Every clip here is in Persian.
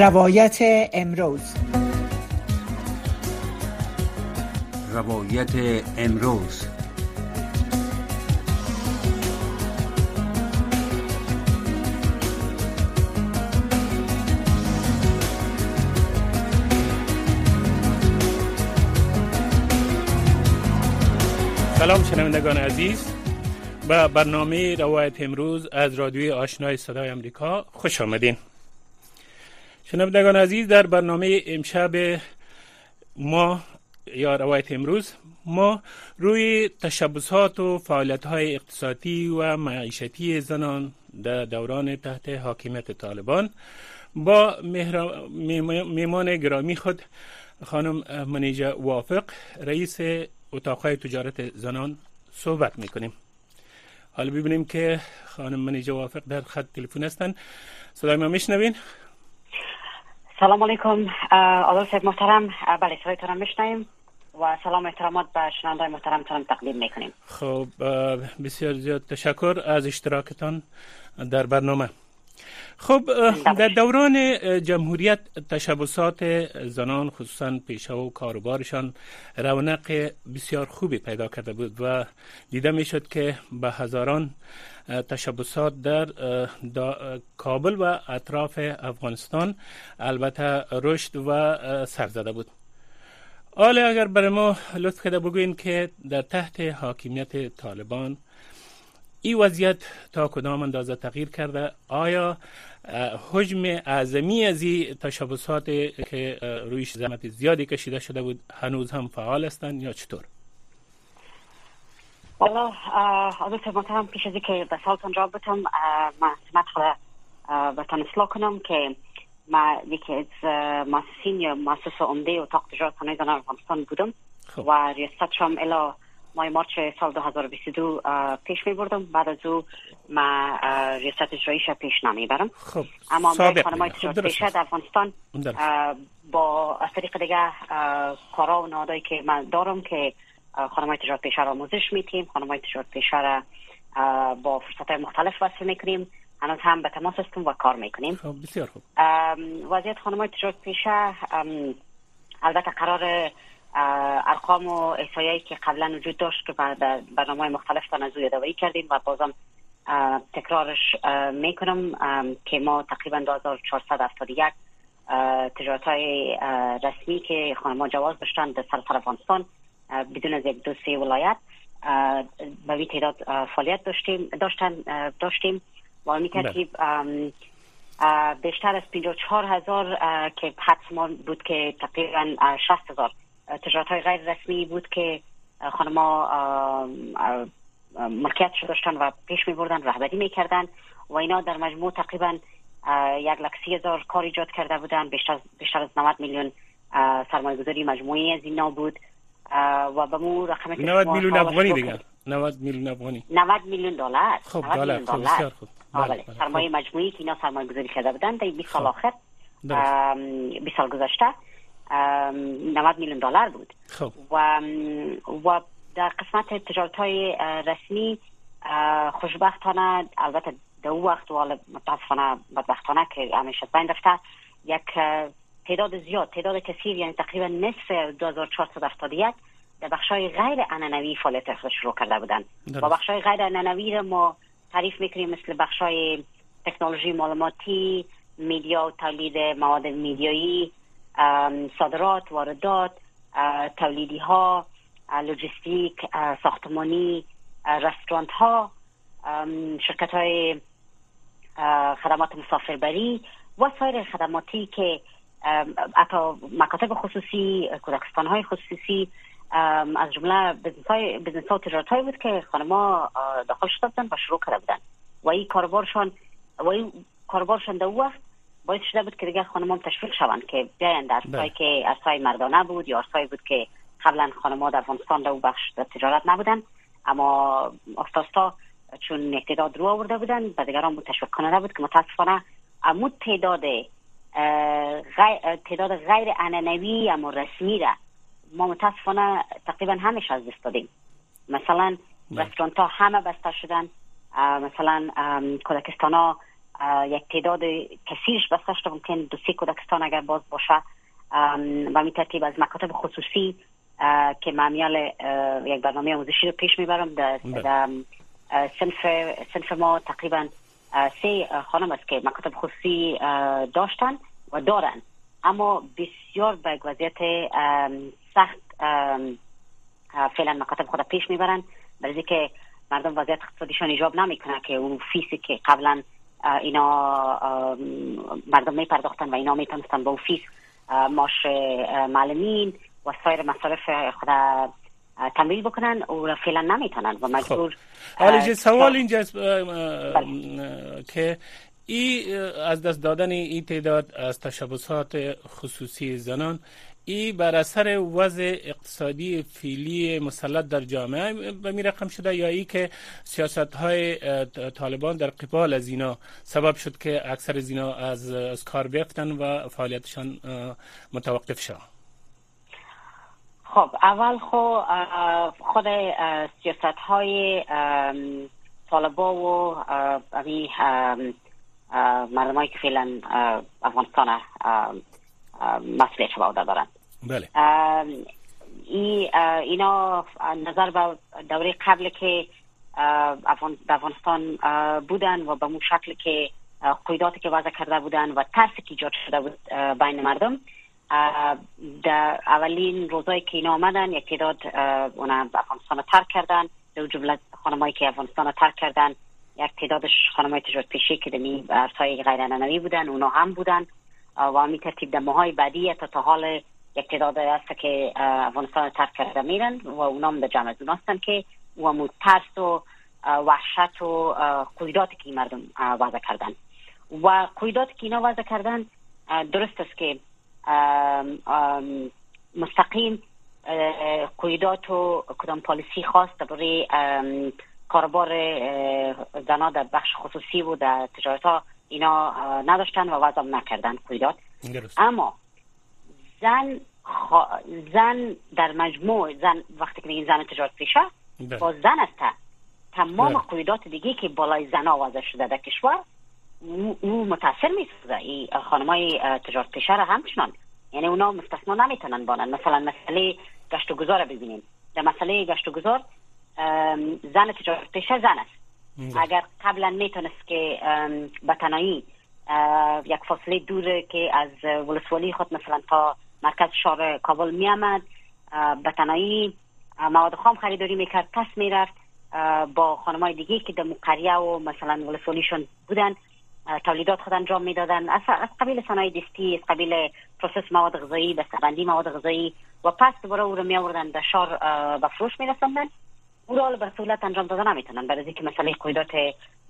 روایت امروز. روایت امروز. سلام شنوندگان عزیز. به برنامه روایت امروز از رادیوی آشنای صدای امریکا خوش آمدین. شنوندگان عزیز در برنامه امشب ما یا روایت امروز ما روی تشبسات و فعالیت های اقتصادی و معیشتی زنان در دوران تحت حاکمیت طالبان با میمان گرامی خود خانم منیجه وافق رئیس اتاقهای تجارت زنان صحبت می‌کنیم. حالا ببینیم که خانم منیجه وافق در خط تلفن هستن. صدای ما میشنوین؟ سلام علیکم آقای صاحب محترم. بله صدایتان میشنویم و سلام احترامات به شنونده محترمتان تقدیم می‌کنیم. خب بسیار زیاد تشکر از اشتراکتان در برنامه. خب در دوران جمهوریت تشبسات زنان خصوصا پیشه و کاروبارشان رونق بسیار خوبی پیدا کرده بود و دیده می شد که به هزاران تشبسات در کابل و اطراف افغانستان البته رشد و سر زده بود. حالا اگر برای ما لطف کرده بگوین که در تحت حاکمیت طالبان این وضعیت تا کدام اندازه تغییر کرده آیا حجم اعظمی از این تشبسات که رویش زحمت زیادی کشیده شده بود هنوز هم فعال هستند یا چطور؟ والا حضرت محترم پیش از که به سالتان جواب بتم من سمت خدا بتان اصلاح کنم که ما یکی از مؤسسین یا مؤسس عمده اتاق تجارت خانه افغانستان بودم خب. و ریاست شام الا ماه مارچ سال 2022 پیش می بردم بعد از او ما ریاست اجراییش پیش نمی برم خب اما خانم های تجارت پیشه در افغانستان با از طریق دیگه کارا و نادایی که من دارم که خانم های تجارت پیشه را آموزش میتیم خانم های تجارت پیشه را با فرصت های مختلف وصل می‌کنیم. هنوز هم به تماس هستیم و کار می‌کنیم. خب بسیار خوب. وضعیت خانم های تجارت پیشه البته قرار ارقام و احصایایی که قبلا وجود داشت که در برنامه مختلف تان از یادوایی کردیم و بازم تکرارش می‌کنم که ما تقریبا 2471 تجارت های رسمی که خانم جواز داشتن در سراسر افغانستان بدون از یک دو سه ولایت به تعداد فعالیت داشتیم داشتن داشتیم. و می ترتیب بیشتر از 54 هزار که حدس بود که تقریبا 60 هزار تجارت های غیر رسمی بود که خانما ملکیت داشتن و پیش می بردن رهبری می کردن و اینا در مجموع تقریبا یک لک سی هزار کار ایجاد کرده بودن. بیشتر, بیشتر از 90 میلیون سرمایه گذاری مجموعی از اینا بود. و به مو رقم 90 میلیون افغانی دیگه. 90 میلیون افغانی. 90 میلیون دلار. خب دلار. خب بسیار خوب. بله, بله. سرمایه خب. مجموعی که اینا سرمایه گذاری کرده بودن در 20 سال خب. آخر 20 سال گذشته. 90 میلیون دلار بود. خب. و و در قسمت تجارت های رسمی خوشبختانه البته در او وقت و متاسفانه بدبختانه که همیشه بین رفته یک تعداد زیاد تعداد کثیر یعنی تقریبا نصف 2471 در بخش های غیر انانوی فعالیت شروع کرده بودن و بخش های غیر انانوی را ما تعریف می‌کنیم مثل بخش های تکنولوژی معلوماتی میدیا و تولید مواد میدیایی صادرات واردات تولیدی ها لوجستیک ساختمانی رستورانت ها شرکت های خدمات مسافربری و سایر خدماتی که حتی مکاتب خصوصی کودکستان های خصوصی از جمله بزنس ها و تجارت های بود که خانما داخل شده بودن و شروع کرده بودن. و این کاربارشان و این کاربارشان در وقت باید شده بود که دیگه خانمان تشویق شوند که بیاین در بله. ارسای که ارسای مردانه بود یا ارسای بود که قبلا خانما در افغانستان در بخش در تجارت نبودن اما آستاستا چون اقتداد رو آورده بودن و دیگران بود تشویق کننده بود که متاسفانه امود تعداد غیر تعداد غیر انانوی اما رسمی را ما متاسفانه تقریبا همش از دست دادیم مثلا بله. رستورانت ها همه بسته شدن مثلا کودکستان ها یک تعداد کثیرش بسته شده ممکن دو سه کودکستان اگر باز باشه و می ترتیب از مکاتب خصوصی که معمیال یک برنامه آموزشی رو پیش می‌برم. در, بله. در سنف, سنف ما تقریبا سه خانم است که مکاتب خصوصی داشتن و دارن. اما بسیار به وضعیت سخت فعلا مکاتب خود پیش می‌برن. برای که مردم وضعیت اقتصادیشان ایجاب نمی‌کنه که اون فیسی که قبلا اینا مردم می پرداختن و اینا می‌تونستن با اون فیس معاش معلمین و سایر مصارف خود تمویل بکنن و فعلا نمی‌تونن و مجبور خب. سوال اینجاست بله. که ای از دست دادن این تعداد از تشبسات خصوصی زنان ای بر اثر وضع اقتصادی فعلی مسلط در جامعه به همی رقم شده یا ای که سیاست های طالبان در قبال از اینا سبب شد که اکثر زینا از, از کار بیفتن و فعالیتشان متوقف شد خب اول خو خود سیاست های طالبا و مردمایی که فعلا افغانستان مسئولیت به دارن بله ای اینا نظر به دوره قبل که افغانستان بودن و به اون شکل که قیداتی که وضع کرده بودن و ترسی که ایجاد شده بود بین مردم در اولین روزایی که اینا آمدن یک تعداد اونا افغانستان ترک کردن در جمله خانمایی که افغانستان ترک کردن یک تعدادش خانمای تجارت پیشی که دمی ارسای غیر بودن اونا هم بودن و همی ترتیب در ماهای بعدی تا تا حال یک تعداد است که افغانستان ترک کرده میرن و اونام در جمع از هستن که و ترس و وحشت و قیداتی که مردم وضع کردن. و قیداتی که اینا وضع کردن درست است که مستقیم قیدات و کدام پالیسی خواست برای کاربار زنا در بخش خصوصی و در تجارت ها اینا نداشتن و وضع نکردن قیدات اما زن زن در مجموع زن وقتی که این زن تجارت پیشه بله. با زن است تمام بله. قیدات دیگه که بالای زنا وضع شده در کشور او متاثر می‌سازه. ای خانمای تجارت پیشه را همچنان. یعنی اونا مستثنا نمی‌تونن بانن. مثلا مسئله گشت و گذار ببینیم. در مسئله گشت و گذار زن تجارت پیشه زن است. اگر قبلا می‌تونست که به تنهایی یک فاصله دور که از ولسوالی خود مثلا تا مرکز شهر کابل می آمد به تنهایی مواد خام خریداری می‌کرد پس می‌رفت با خانمای دیگه که در قریه و مثلا ولسوالیشون بودن تولیدات خود انجام می‌دادن. از, قبیل صنایع دستی از قبیل process مواد غذایی بسته‌بندی مواد غذایی و پس دوباره او رو می آوردن در شهر به فروش می رسندن او را به سهولت انجام داده نمی‌تونن برای اینکه مسئله قیدات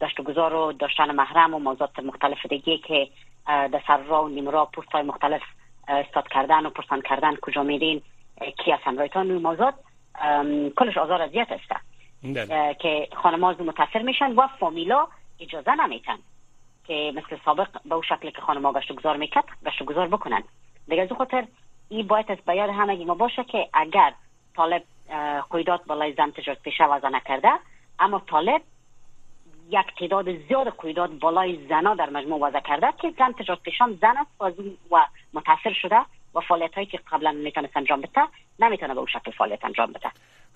داشت و گذار و داشتن محرم و موضوعات مختلف دیگه که در سر را و نیمرا پست های مختلف استاد کردن و پرسان کردن کجا میرین کی از همراهتان و موضوعات کلش آزار اذیت است بله. که خانم‌ها متاثر میشن و فامیلا اجازه نمیتن که مثل سابق به اون شکل که خانم‌ها گشت گذار می‌کرد گشت گذار بکنن. دیگه از خاطر این باید از بیاد همگی ما باشه که اگر طالب قیدات بالای زن تجارت پیشه وضع نکرده اما طالب یک تعداد زیاد قیدات بالای زنا در مجموع وضع کرده که زن تجارت پیشان زن است و متاثر شده و فعالیت هایی که قبلا می‌تونست انجام بده نمی‌تونه به اون شکل فعالیت انجام بده.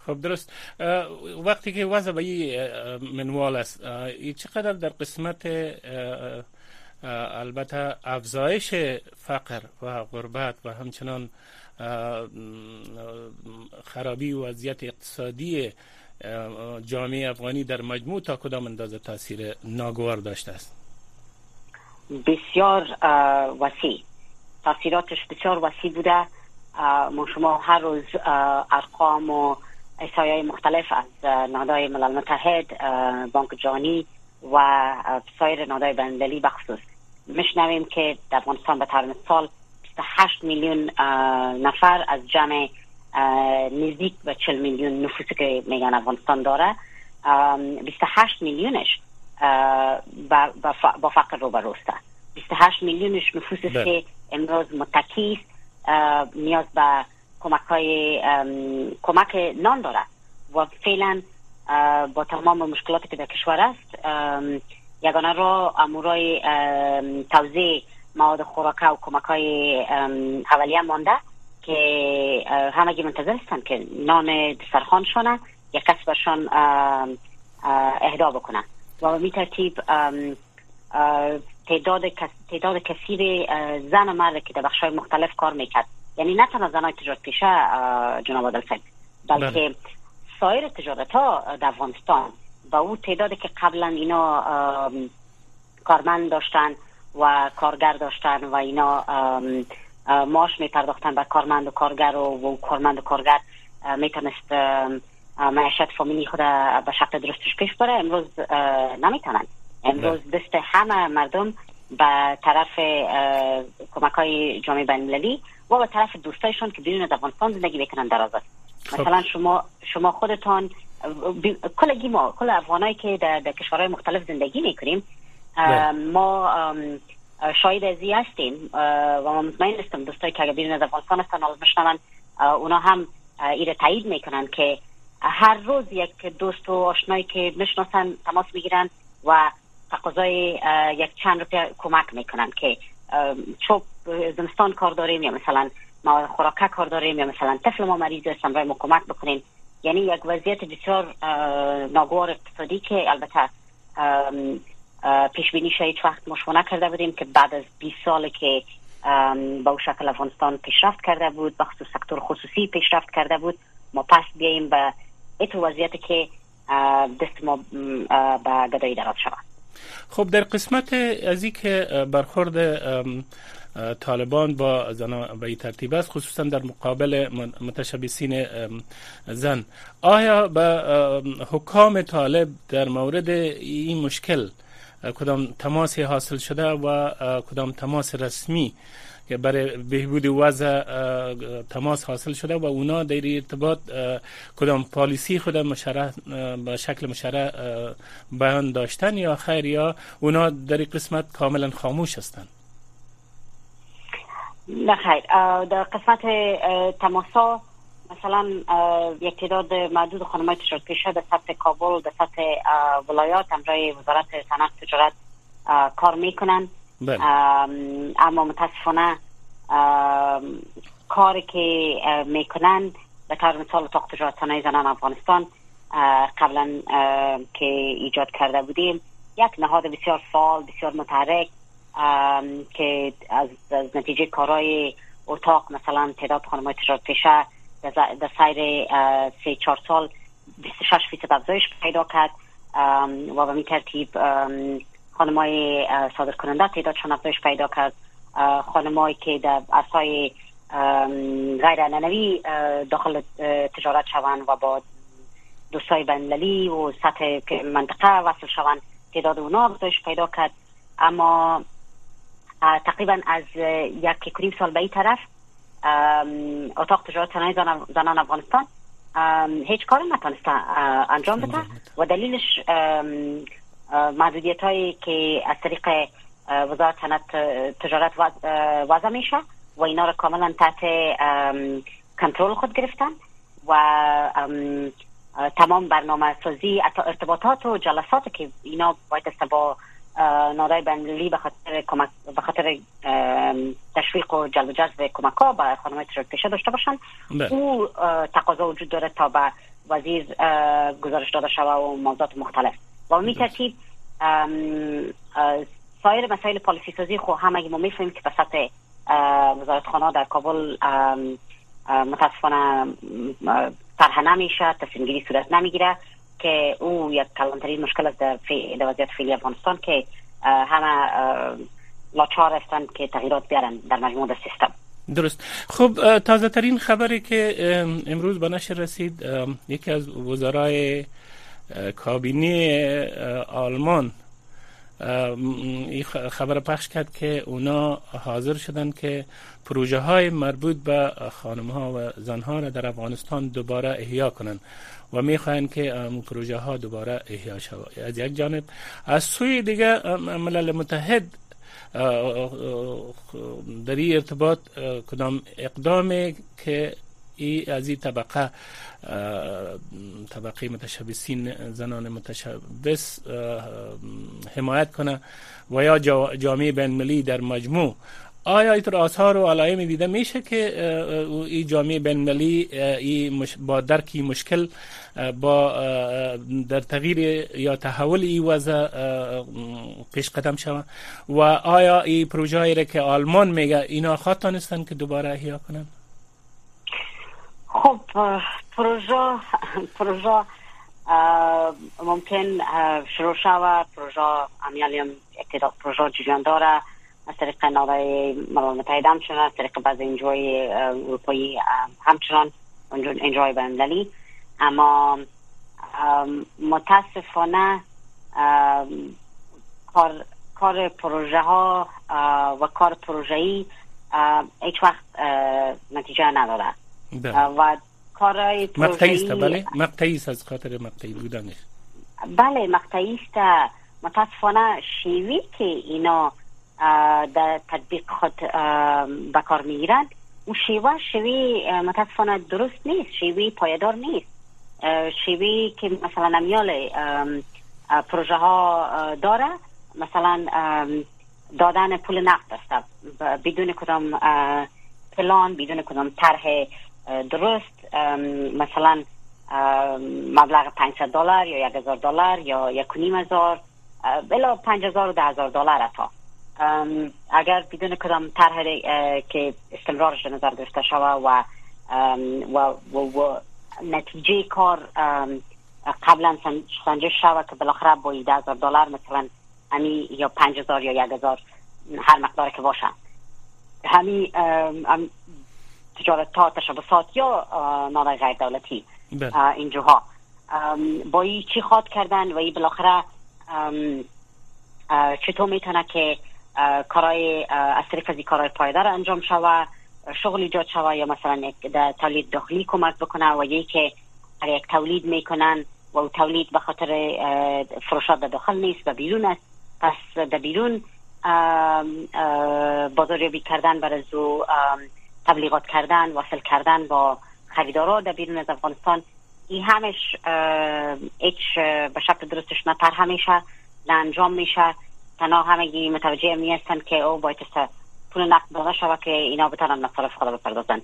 خب درست. وقتی که وضع به این منوال است ای چقدر در قسمت البته افزایش فقر و غربت و همچنان خرابی وضعیت اقتصادی جامعه افغانی در مجموع تا کدام اندازه تاثیر ناگوار داشته است؟ بسیار وسیع. تاثیراتش بسیار وسیع بوده. ما شما هر روز ارقام و احصایه مختلف از نهادهای ملل متحد بانک جانی و سایر نهادهای بندلی بخصوص میشنویم که در افغانستان به طور مثال 28 میلیون نفر از جمع نزدیک به 40 میلیون نفوسی که میگن افغانستان داره. 28 میلیونش با فقر رو بروسته 28 میلیونش نفوسی بله. که امروز متکی نیاز به کمک های کمک نان داره. و فعلا با تمام مشکلاتی که در کشور است یگانه را امورای توزیع مواد خوراکه و کمک های اولیه مانده. که همگی منتظر هستن که نان سرخانشانه یک کس برشان اهدا بکنن. و می ترتیب تعداد تعداد کثیر زن و مرد که در بخش مختلف کار می‌کرد. یعنی نه تنها زنای تجارت پیشه جناب عادل بلکه بله. سایر تجارت ها در افغانستان. و او تعدادی که قبلا اینا کارمند داشتن و کارگر داشتن و اینا ماش می پرداختن به کارمند و کارگر و, کارمند و کارگر می‌تونست معیشت فامیلی خود به شکل درستش پیش بره امروز نمی‌تونن امروز. دست همه مردم به طرف کمک های جامعه بین و به طرف دوستایشون که بیرون از افغانستان زندگی می‌کنن در آزاد خب. مثلا شما شما خودتان کلگی ما کل افغانایی که در, در کشورهای مختلف زندگی می‌کنیم. ما شاید ازی هستیم. و مطمئن هستم دوستایی که اگر بیرون از افغانستان هستن حالا اونا هم ایره تایید می‌کنن که هر روز یک دوست و آشنایی که می‌شناسن تماس می‌گیرن و تقاضای یک چند روپیه کمک می‌کنن که چوب زمستان کار داریم یا مثلا ما خوراکه کار داریم یا مثلا طفل ما مریض است ما کمک بکنیم یعنی یک وضعیت بسیار ناگوار اقتصادی که البته پیش بینی هیچ وقت مشو نکرده بودیم که بعد از 20 سال که با شکل افغانستان پیشرفت کرده بود بخصوص سکتور خصوصی پیشرفت کرده بود ما پس بیاییم به ایت وضعیت که دست ما به گدایی درات شود. خب در قسمت از که برخورد طالبان با زنان به این ترتیب است خصوصا در مقابل متشبسین زن آیا به حکام طالب در مورد این مشکل کدام تماسی حاصل شده و کدام تماس رسمی که برای بهبود وضع تماس حاصل شده و اونا در ارتباط کدام پالیسی خود مشرع به شکل مشرع بیان داشتن یا خیر یا اونا در قسمت کاملا خاموش هستند نه خیر. در قسمت تماسا مثلا یک تعداد معدود خانمای تجارت پیشه در سطح کابل در سطح ولایات امرای وزارت صنعت تجارت کار می‌کنن بله. اما متاسفانه کاری که می‌کنن به طور مثال اتاق تجارت صنایع زنان افغانستان قبلا که ایجاد کرده بودیم یک نهاد بسیار فعال بسیار متحرک که از, از نتیجه کارهای اتاق مثلا تعداد خانم تجارت پیشه در سیر سه چهار سال 26 فیصد افزایش پیدا کرد. و به می ترتیب خانمای صادر کننده تعدادشان افزایش پیدا کرد. خانمایی که در اصای غیر ننوی داخل تجارت شوند و با دوستای بینالمللی و سطح منطقه وصل شوند تعداد اونا افزایش پیدا کرد. اما تقریبا از یک کنیم سال به این طرف اتاق تجارت صنایع زنان افغانستان. هیچ کار نتونسته انجام بده. و دلیلش محدودیت هایی که از طریق وزارت صنعت تجارت وضع میشه. و اینا را کاملا تحت کنترل خود گرفتن. و تمام برنامه سازی ارتباطات و جلسات که اینا باید با نادای بین‌المللی به خاطر کمک به خاطر تشویق و جلب جذب کمک ها به خانم تجارت پیشه داشته باشن. او تقاضا وجود داره تا به وزیر گزارش داده شوه و موضوعات مختلف و می ترتیب سایر مسائل پالیسی سازی خو همه ما می‌فهمیم که به سطح وزارت خانه در کابل متاسفانه طرح نمیشه تصمیم گیری صورت نمی‌گیره که او یک کلانترین مشکل است در, در وضعیت فعلی افغانستان که همه لاچار هستند که تغییرات بیارن در مجموع سیستم. درست. خب تازه ترین خبری که امروز به نشر رسید یکی از وزرای کابینه آلمان این خبر پخش کرد که اونا حاضر شدن که پروژه های مربوط به خانم ها و زن ها را در افغانستان دوباره احیا کنند و می‌خواهند که اون پروژه ها دوباره احیا شود از یک جانب از سوی دیگه ملل متحد در این ارتباط کدام اقدامی که ای از این طبقه طبقه متشبسین زنان متشبس حمایت کنه و یا جامعه بین در مجموع آیا اینطور آثار و علائم دیده میشه که این جامعه بین ملی با درکی مشکل با در تغییر یا تحول این وضع پیش قدم شود و آیا این پروژه را که آلمان میگه اینا خواهد که دوباره احیا کنند خب پروژه پروژه ممکن شروع شود پروژه امیالیم پروژه جریان داره. از طریق نادای ملل متحد همچنان از طریق بعض انجوی اروپایی همچنان انجوی بندلی اما متاسفانه کار کار پروژه ها و کار پروژه ای هیچ وقت نتیجه نداره بله. و کارهای مقطعی است بله. مقطعی از خاطر مقطعی بودنش. بله مقطعی است. متاسفانه شیوی که اینا در تطبیق خود به کار می‌گیرند اون شیوه شیوی متاسفانه درست نیست. شیوی پایدار نیست. شیوی که مثلا نمیال پروژه ها داره. مثلا دادن پول نقد است. بدون کدام پلان بدون کدام طرح درست. مثلا مبلغ 500 دلار یا 1000 دلار یا یک نیم هزار. بلا 5000 و 10000 دلار اتا اگر بدون کدام طرح که استمرارش نظر گرفته شود و و, و, و نتیجه کار قبلا سنجش شود که بالاخره با 10000 دلار مثلا همی یا 5000 یا 1000 هر مقدار که باشه همی تجارت ها تشبسات یا نادای غیر دولتی. اینجوها با ای چی خواد کردن و ای بالاخره چطور می‌تونه که کارهای از طریق از کارهای پایدار انجام شوه شغل ایجاد شوه یا مثلا در تولید داخلی کمک بکنه و یکی که یک تولید می‌کنن و تولید به خاطر فروشات در داخل نیست و بیرون است. پس در بیرون بازاریابی کردن برای زو تبلیغات کردن وصل کردن با خریدارا در بیرون از افغانستان. این همش هیچ به شکل درستش نه همیشه میشه نه انجام میشه. تنها همگی متوجه می هستند که او باید پول نقد داده شود که اینا بتانن مصارف خود بپردازن.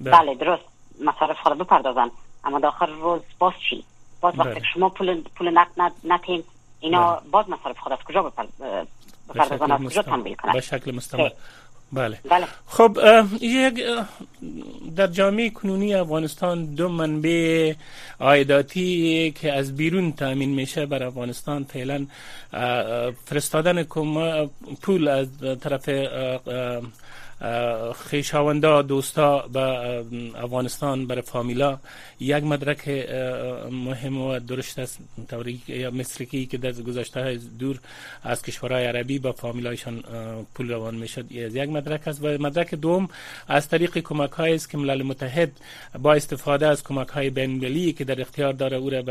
بله. بله درست. مصارف خود بپردازن. اما داخل روز باز چی؟ باز وقتی بله. شما پول پول نقد نتین اینا بله. باز مصارف خود از کجا بپردازن؟ از کجا تنبیل کنن؟ به شکل مستمر. بله. بله خب یک در جامعه کنونی افغانستان دو منبع عایداتی که از بیرون تامین میشه بر افغانستان فعلا فرستادن پول از طرف خیشاوندا دوستا به افغانستان برای فامیلا یک مدرک مهم و درشت است. یا مصرکی که در گذشته های دور از کشورهای عربی با فامیلایشان پول روان می‌شد یک مدرک است. و مدرک دوم از طریق کمک است که ملل متحد با استفاده از کمک های بین که در اختیار داره او را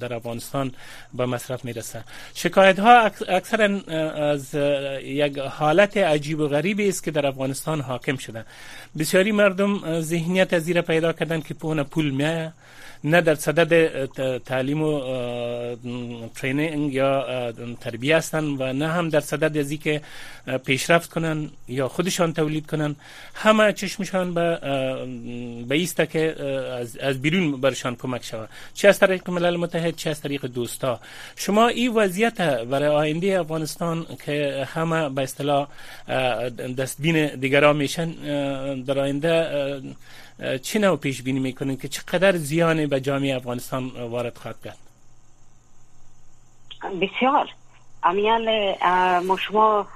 در افغانستان به مصرف می‌رسه شکایت ها اکثرا از یک حالت عجیب و غریبی است که در افغانستان حاکم شده بسیاری مردم ذهنیت از زیر پیدا کردن که پونه پول میایه نه در صدد تعلیم و ترینینگ یا تربیه هستن و نه هم در صدد از که پیشرفت کنن یا خودشان تولید کنن. همه چشمشان به به ایسته که از بیرون برشان کمک شود چه از طریق ملل متحد چه از طریق دوستا. شما این وضعیت برای آینده افغانستان که همه به اصطلاح دستبین دیگران میشن در آینده چه نوع پیش بینی می‌کنین که چقدر زیانی به جامعه افغانستان وارد خواهد کرد؟ بسیار. امیال ما شما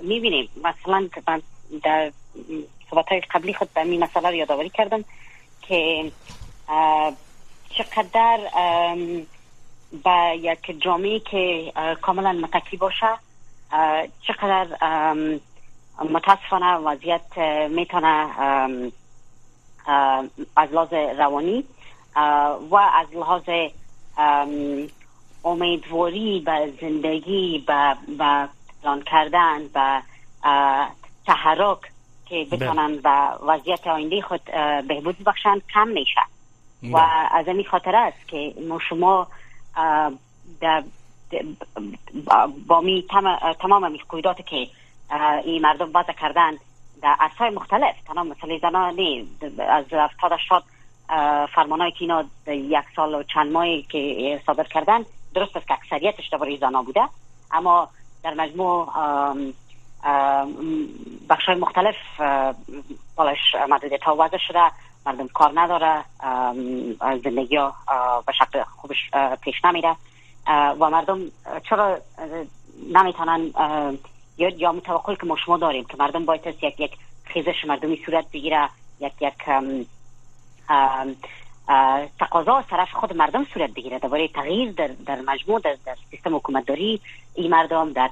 می‌بینیم. مثلا من در صحبت های قبلی خود به این مسئله رو یادآوری کردم که چقدر به یک جامعه که کاملا متکی باشه چقدر متاسفانه وضعیت می‌تونه از لحاظ روانی و از لحاظ امیدواری به زندگی به پلان کردن به تحرک که بتانن و وضعیت آینده خود بهبود بخشند کم میشه. و از این خاطر است که ما شما در با می تمام می که این مردم وضع کردن در عرصه مختلف. تنها مثل زنان از افتاد شد فرمانایی که اینا یک سال و چند ماهی که صادر کردن درست است که اکثریتش درباره زنان بوده. اما در مجموع بخش مختلف بالش محدودیت ها وضع شده مردم کار نداره زندگی ها به شکل خوبش پیش نمیره. و مردم چرا نمی‌تونن یا یا متوقعی که ما شما داریم که مردم باید یک یک خیزش مردمی صورت بگیره یک یک تقاضا طرف خود مردم صورت بگیره. درباره تغییر در, در مجموع در, در سیستم حکومتداری این مردم در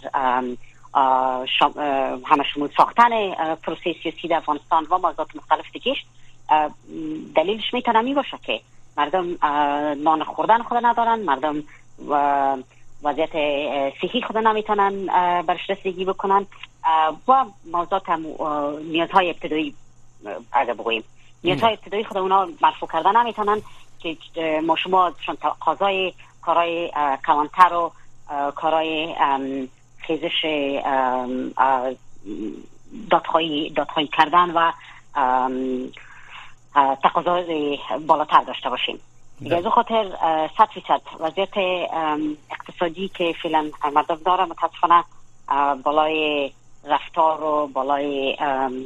همه شمول ساختن پروسه سیاسی در افغانستان و موضوعات مختلف دیگهش دلیلش می‌تونه می باشه که مردم نان خوردن خود ندارن مردم و وضعیت صحی خود نمی‌تونن برش رسیدگی بکنن. و موضوعات نیازهای ابتدایی اگر بگوییم نیازهای ابتدایی خود اونا مرفوع کردن نمی‌تونن که ما شما چون تقاضای کارهای کلانتر و کارهای خیزش دادخواهی دادخواهی کردن و تقاضای بالاتر داشته باشیم. از خاطر صد فیصد. وضعیت اقتصادی که فعلا مردم داره متاسفانه بالای رفتار و بالای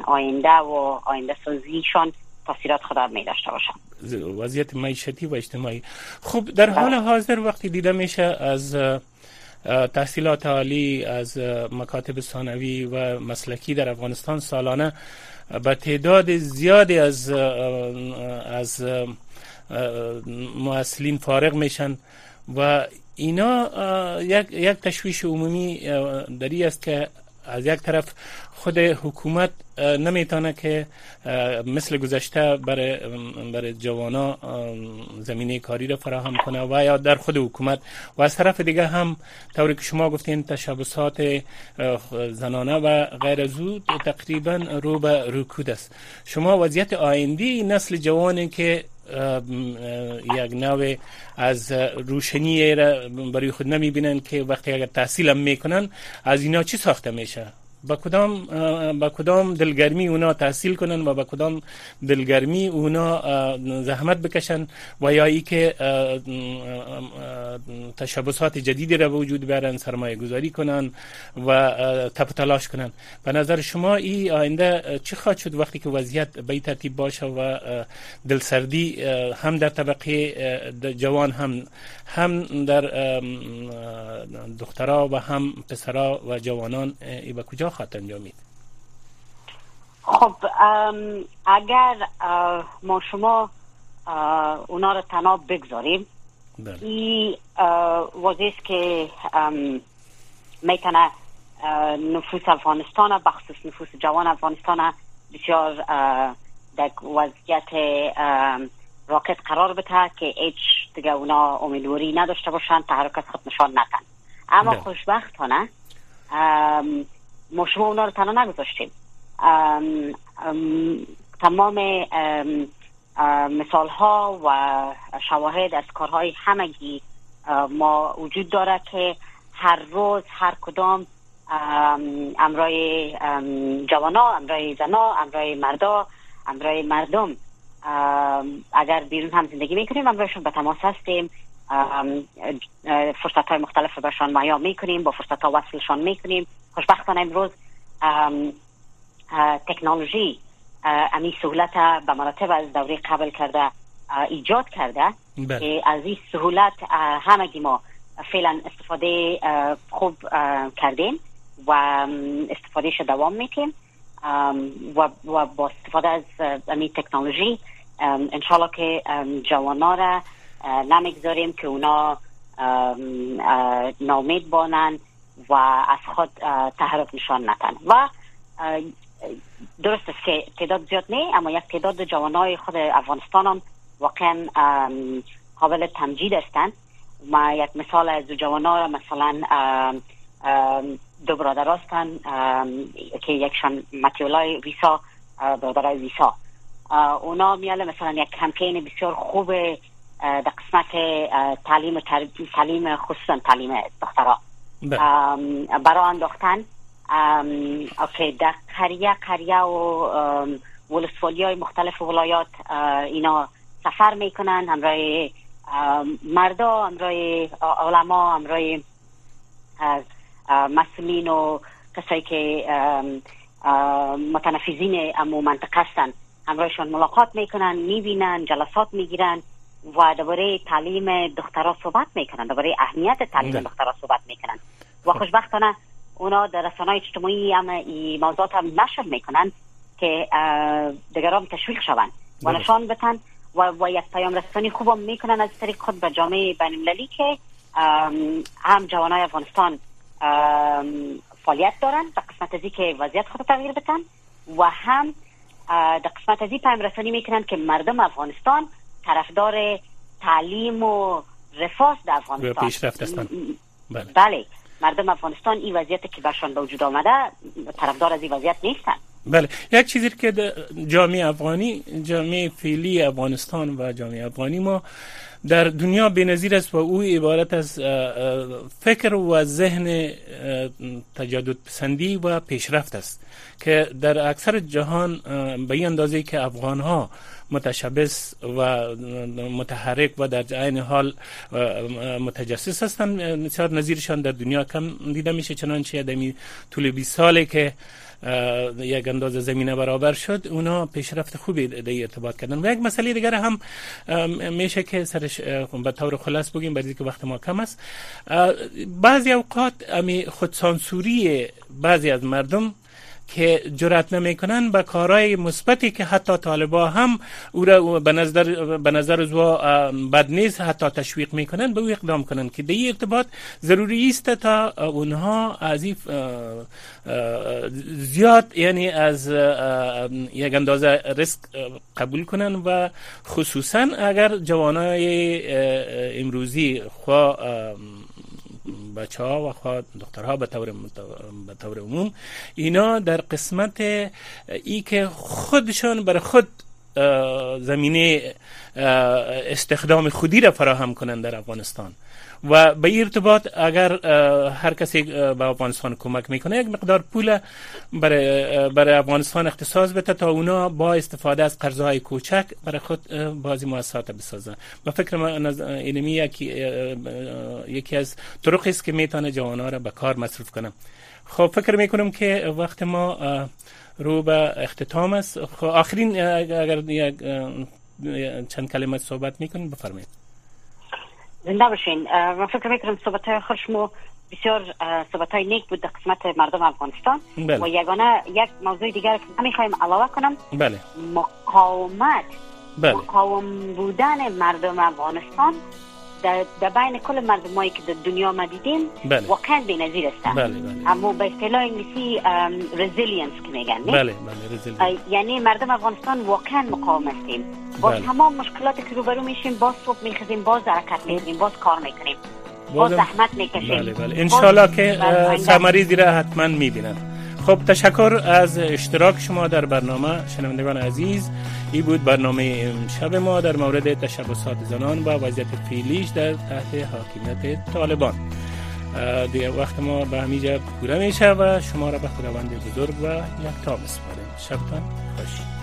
آینده و آینده سازیشان تاثیرات خود می داشته باشن وضعیت معیشتی و اجتماعی. خب در حال بله. حاضر وقتی دیده میشه از تحصیلات عالی از مکاتب ثانوی و مسلکی در افغانستان سالانه به تعداد زیادی از از معسلین فارغ میشن و اینا یک, یک تشویش عمومی دری است که از یک طرف خود حکومت نمی‌تونه که مثل گذشته برای برای جوانا زمینه کاری را فراهم کنه و یا در خود حکومت. و از طرف دیگه هم طوری که شما گفتین تشبسات زنانه و غیر زود تقریبا رو به رکود است. شما وضعیت آیندی نسل جوانی که یک نوع از روشنی را برای خود نمی بینن که وقتی اگر تحصیل هم می‌کنن از اینا چی ساخته میشه؟ با کدام با کدام دلگرمی اونا تحصیل کنن و با کدام دلگرمی اونا زحمت بکشن و یا ای که تشبسات جدیدی را به وجود بیارن سرمایه گذاری کنن و تپ تلاش کنن. به نظر شما این آینده چی خواهد شد وقتی که وضعیت به ترتیب باشه و دلسردی هم در طبقه جوان هم هم در دخترها و هم پسرها و جوانان ای به کجا خواهد انجامید خب اگر ما شما اونا رو تناب بگذاریم بله. این وضعیست که می‌تونه نفوس افغانستان بخصوص نفوس جوان افغانستان بسیار در وضعیت راکت قرار بده که هیچ دیگه اونا امیدواری نداشته باشن تحرک خود نشان نکن اما بله. خوشبختانه ما شما اونا رو تنها نگذاشتیم. تمام مثال ها و شواهد از کارهای همگی ما وجود داره که هر روز هر کدام امرای جوانا امرای زنا امرای مردا امرای مردم اگر بیرون هم زندگی می‌کنیم امرایشون به تماس هستیم. فرصت های مختلف رو برشان معیا می‌کنیم با فرصت ها وصلشان می‌کنیم خوشبختانه امروز تکنولوژی امی سهولت به مراتب از دوره قبل کرده ایجاد کرده. که از این سهولت همگی ما فعلا استفاده خوب کردیم و استفادهش دوام میتیم و, و با استفاده از امی تکنولوژی انشالله که جوانا را نمی‌گذاریم که اونا نامید بانن و از خود تحرک نشان نتن. و درست است که تعداد زیاد نه اما یک تعداد جوانای خود افغانستان هم واقعا قابل تمجید هستند ما یک مثال از جوانا را مثلا دو برادر هستند که یکشان متیولای ویسا برای ویسا. اونا میاله مثلا یک کمپین بسیار خوب در قسمت تعلیم تعلیم خصوصا تعلیم دخترها بله. برای انداختن اوکی در قریه قریه و ولسوالی های مختلف ولایات اینا سفر می‌کنن. همراه مردا همراه علما همراه مسئولین و کسایی که متنفذین امو منطقه هستن. همراهشان ملاقات می‌کنن می‌بینن جلسات می‌گیرن. و درباره تعلیم دخترها صحبت می‌کنن درباره اهمیت تعلیم ده. دخترها صحبت می‌کنن. و خوشبختانه اونا در رسانه اجتماعی هم این موضوعات هم نشر می‌کنن که دیگران تشویق شوند. و نشان بتن و, و یک پیام رسانی خوب هم می‌کنن از طریق خود به جامعه بین المللی که هم جوانای افغانستان فعالیت دارن در قسمت ازی که وضعیت خود تغییر بتن و هم در قسمت ازی پیام رسانی می‌کنن که مردم افغانستان طرفدار تعلیم و رفاه در افغانستان. پیشرفت هستن. بله. بله. مردم افغانستان این وضعیت که برشان به وجود آمده طرفدار از این وضعیت نیستن. بله. یک چیزی که جامعه افغانی جامعه فعلی افغانستان و جامعه افغانی ما در دنیا بینظیر است و او عبارت از فکر و ذهن تجدد پسندی و پیشرفت است که در اکثر جهان به این اندازه که افغان ها متشبس و متحرک و در عین حال متجسس هستند. نظیرشان در دنیا کم دیده میشه چنانچه در طول 20 ساله که یک انداز زمینه برابر شد. اونا پیشرفت خوبی در ارتباط کردن. و یک مسئله دیگر هم میشه که سرش به طور خلاص بگیم برای که وقت ما کم است. بعضی اوقات امی خودسانسوری بعضی از مردم که جرات نمی‌کنن به کارهای مثبتی که حتی طالبا هم او را به نظر به نظر بد نیست حتی تشویق می‌کنن به او اقدام کنن که در ارتباط ضروری است تا اونها از زیاد یعنی از یک اندازه ریسک قبول کنن و خصوصا اگر جوانای امروزی خواه بچه ها و خواهد دخترها به طور, به طور عموم اینا در قسمت ای که خودشان بر خود زمینه استخدام خودی را فراهم کنند در افغانستان. و به ارتباط اگر هر کسی به افغانستان کمک می‌کنه یک مقدار پول برای, برای افغانستان اختصاص بده تا اونا با استفاده از قرضهای کوچک برای خود بازی مؤسسات بسازن. و فکر من اینمی یکی, یکی از طرقی است که می‌تونه جوانا را به کار مصرف کنم خب فکر می‌کنم که وقت ما رو به اختتام است. خب آخرین اگر چند کلمه صحبت می‌کنید بفرمایید. زنده باشین من فکر می‌کنم صحبت های خوشمو بسیار صحبت های نیک بود در قسمت مردم افغانستان بله. و یگانه یک موضوع دیگر که می‌خوایم علاوه کنم بله. مقاومت بله. مقاوم بودن مردم افغانستان در, بین کل مردمایی که در دنیا ما دیدیم بله. واقعا بی‌نظیر هستن. بله بله. اما به اصطلاح انگلیسی resilience که میگن بله بله یعنی مردم افغانستان واقعا مقاوم هستیم. با بله. تمام مشکلاتی که روبرو میشیم باز صبح می‌خیزیم باز حرکت می‌کنیم باز کار می‌کنیم. باز زحمت می‌کشیم. بله بله. انشالله که ثمری دیره حتما می‌بینن خب تشکر از اشتراک شما در برنامه شنوندگان عزیز. این بود برنامه شب ما در مورد تشبسات زنان و وضعیت فعلیش در تحت حاکمیت طالبان. دیگه وقت ما به همینجا پوره میشه و شما را به خداوند بزرگ و یک تا بسپاریم. شبتان خوش.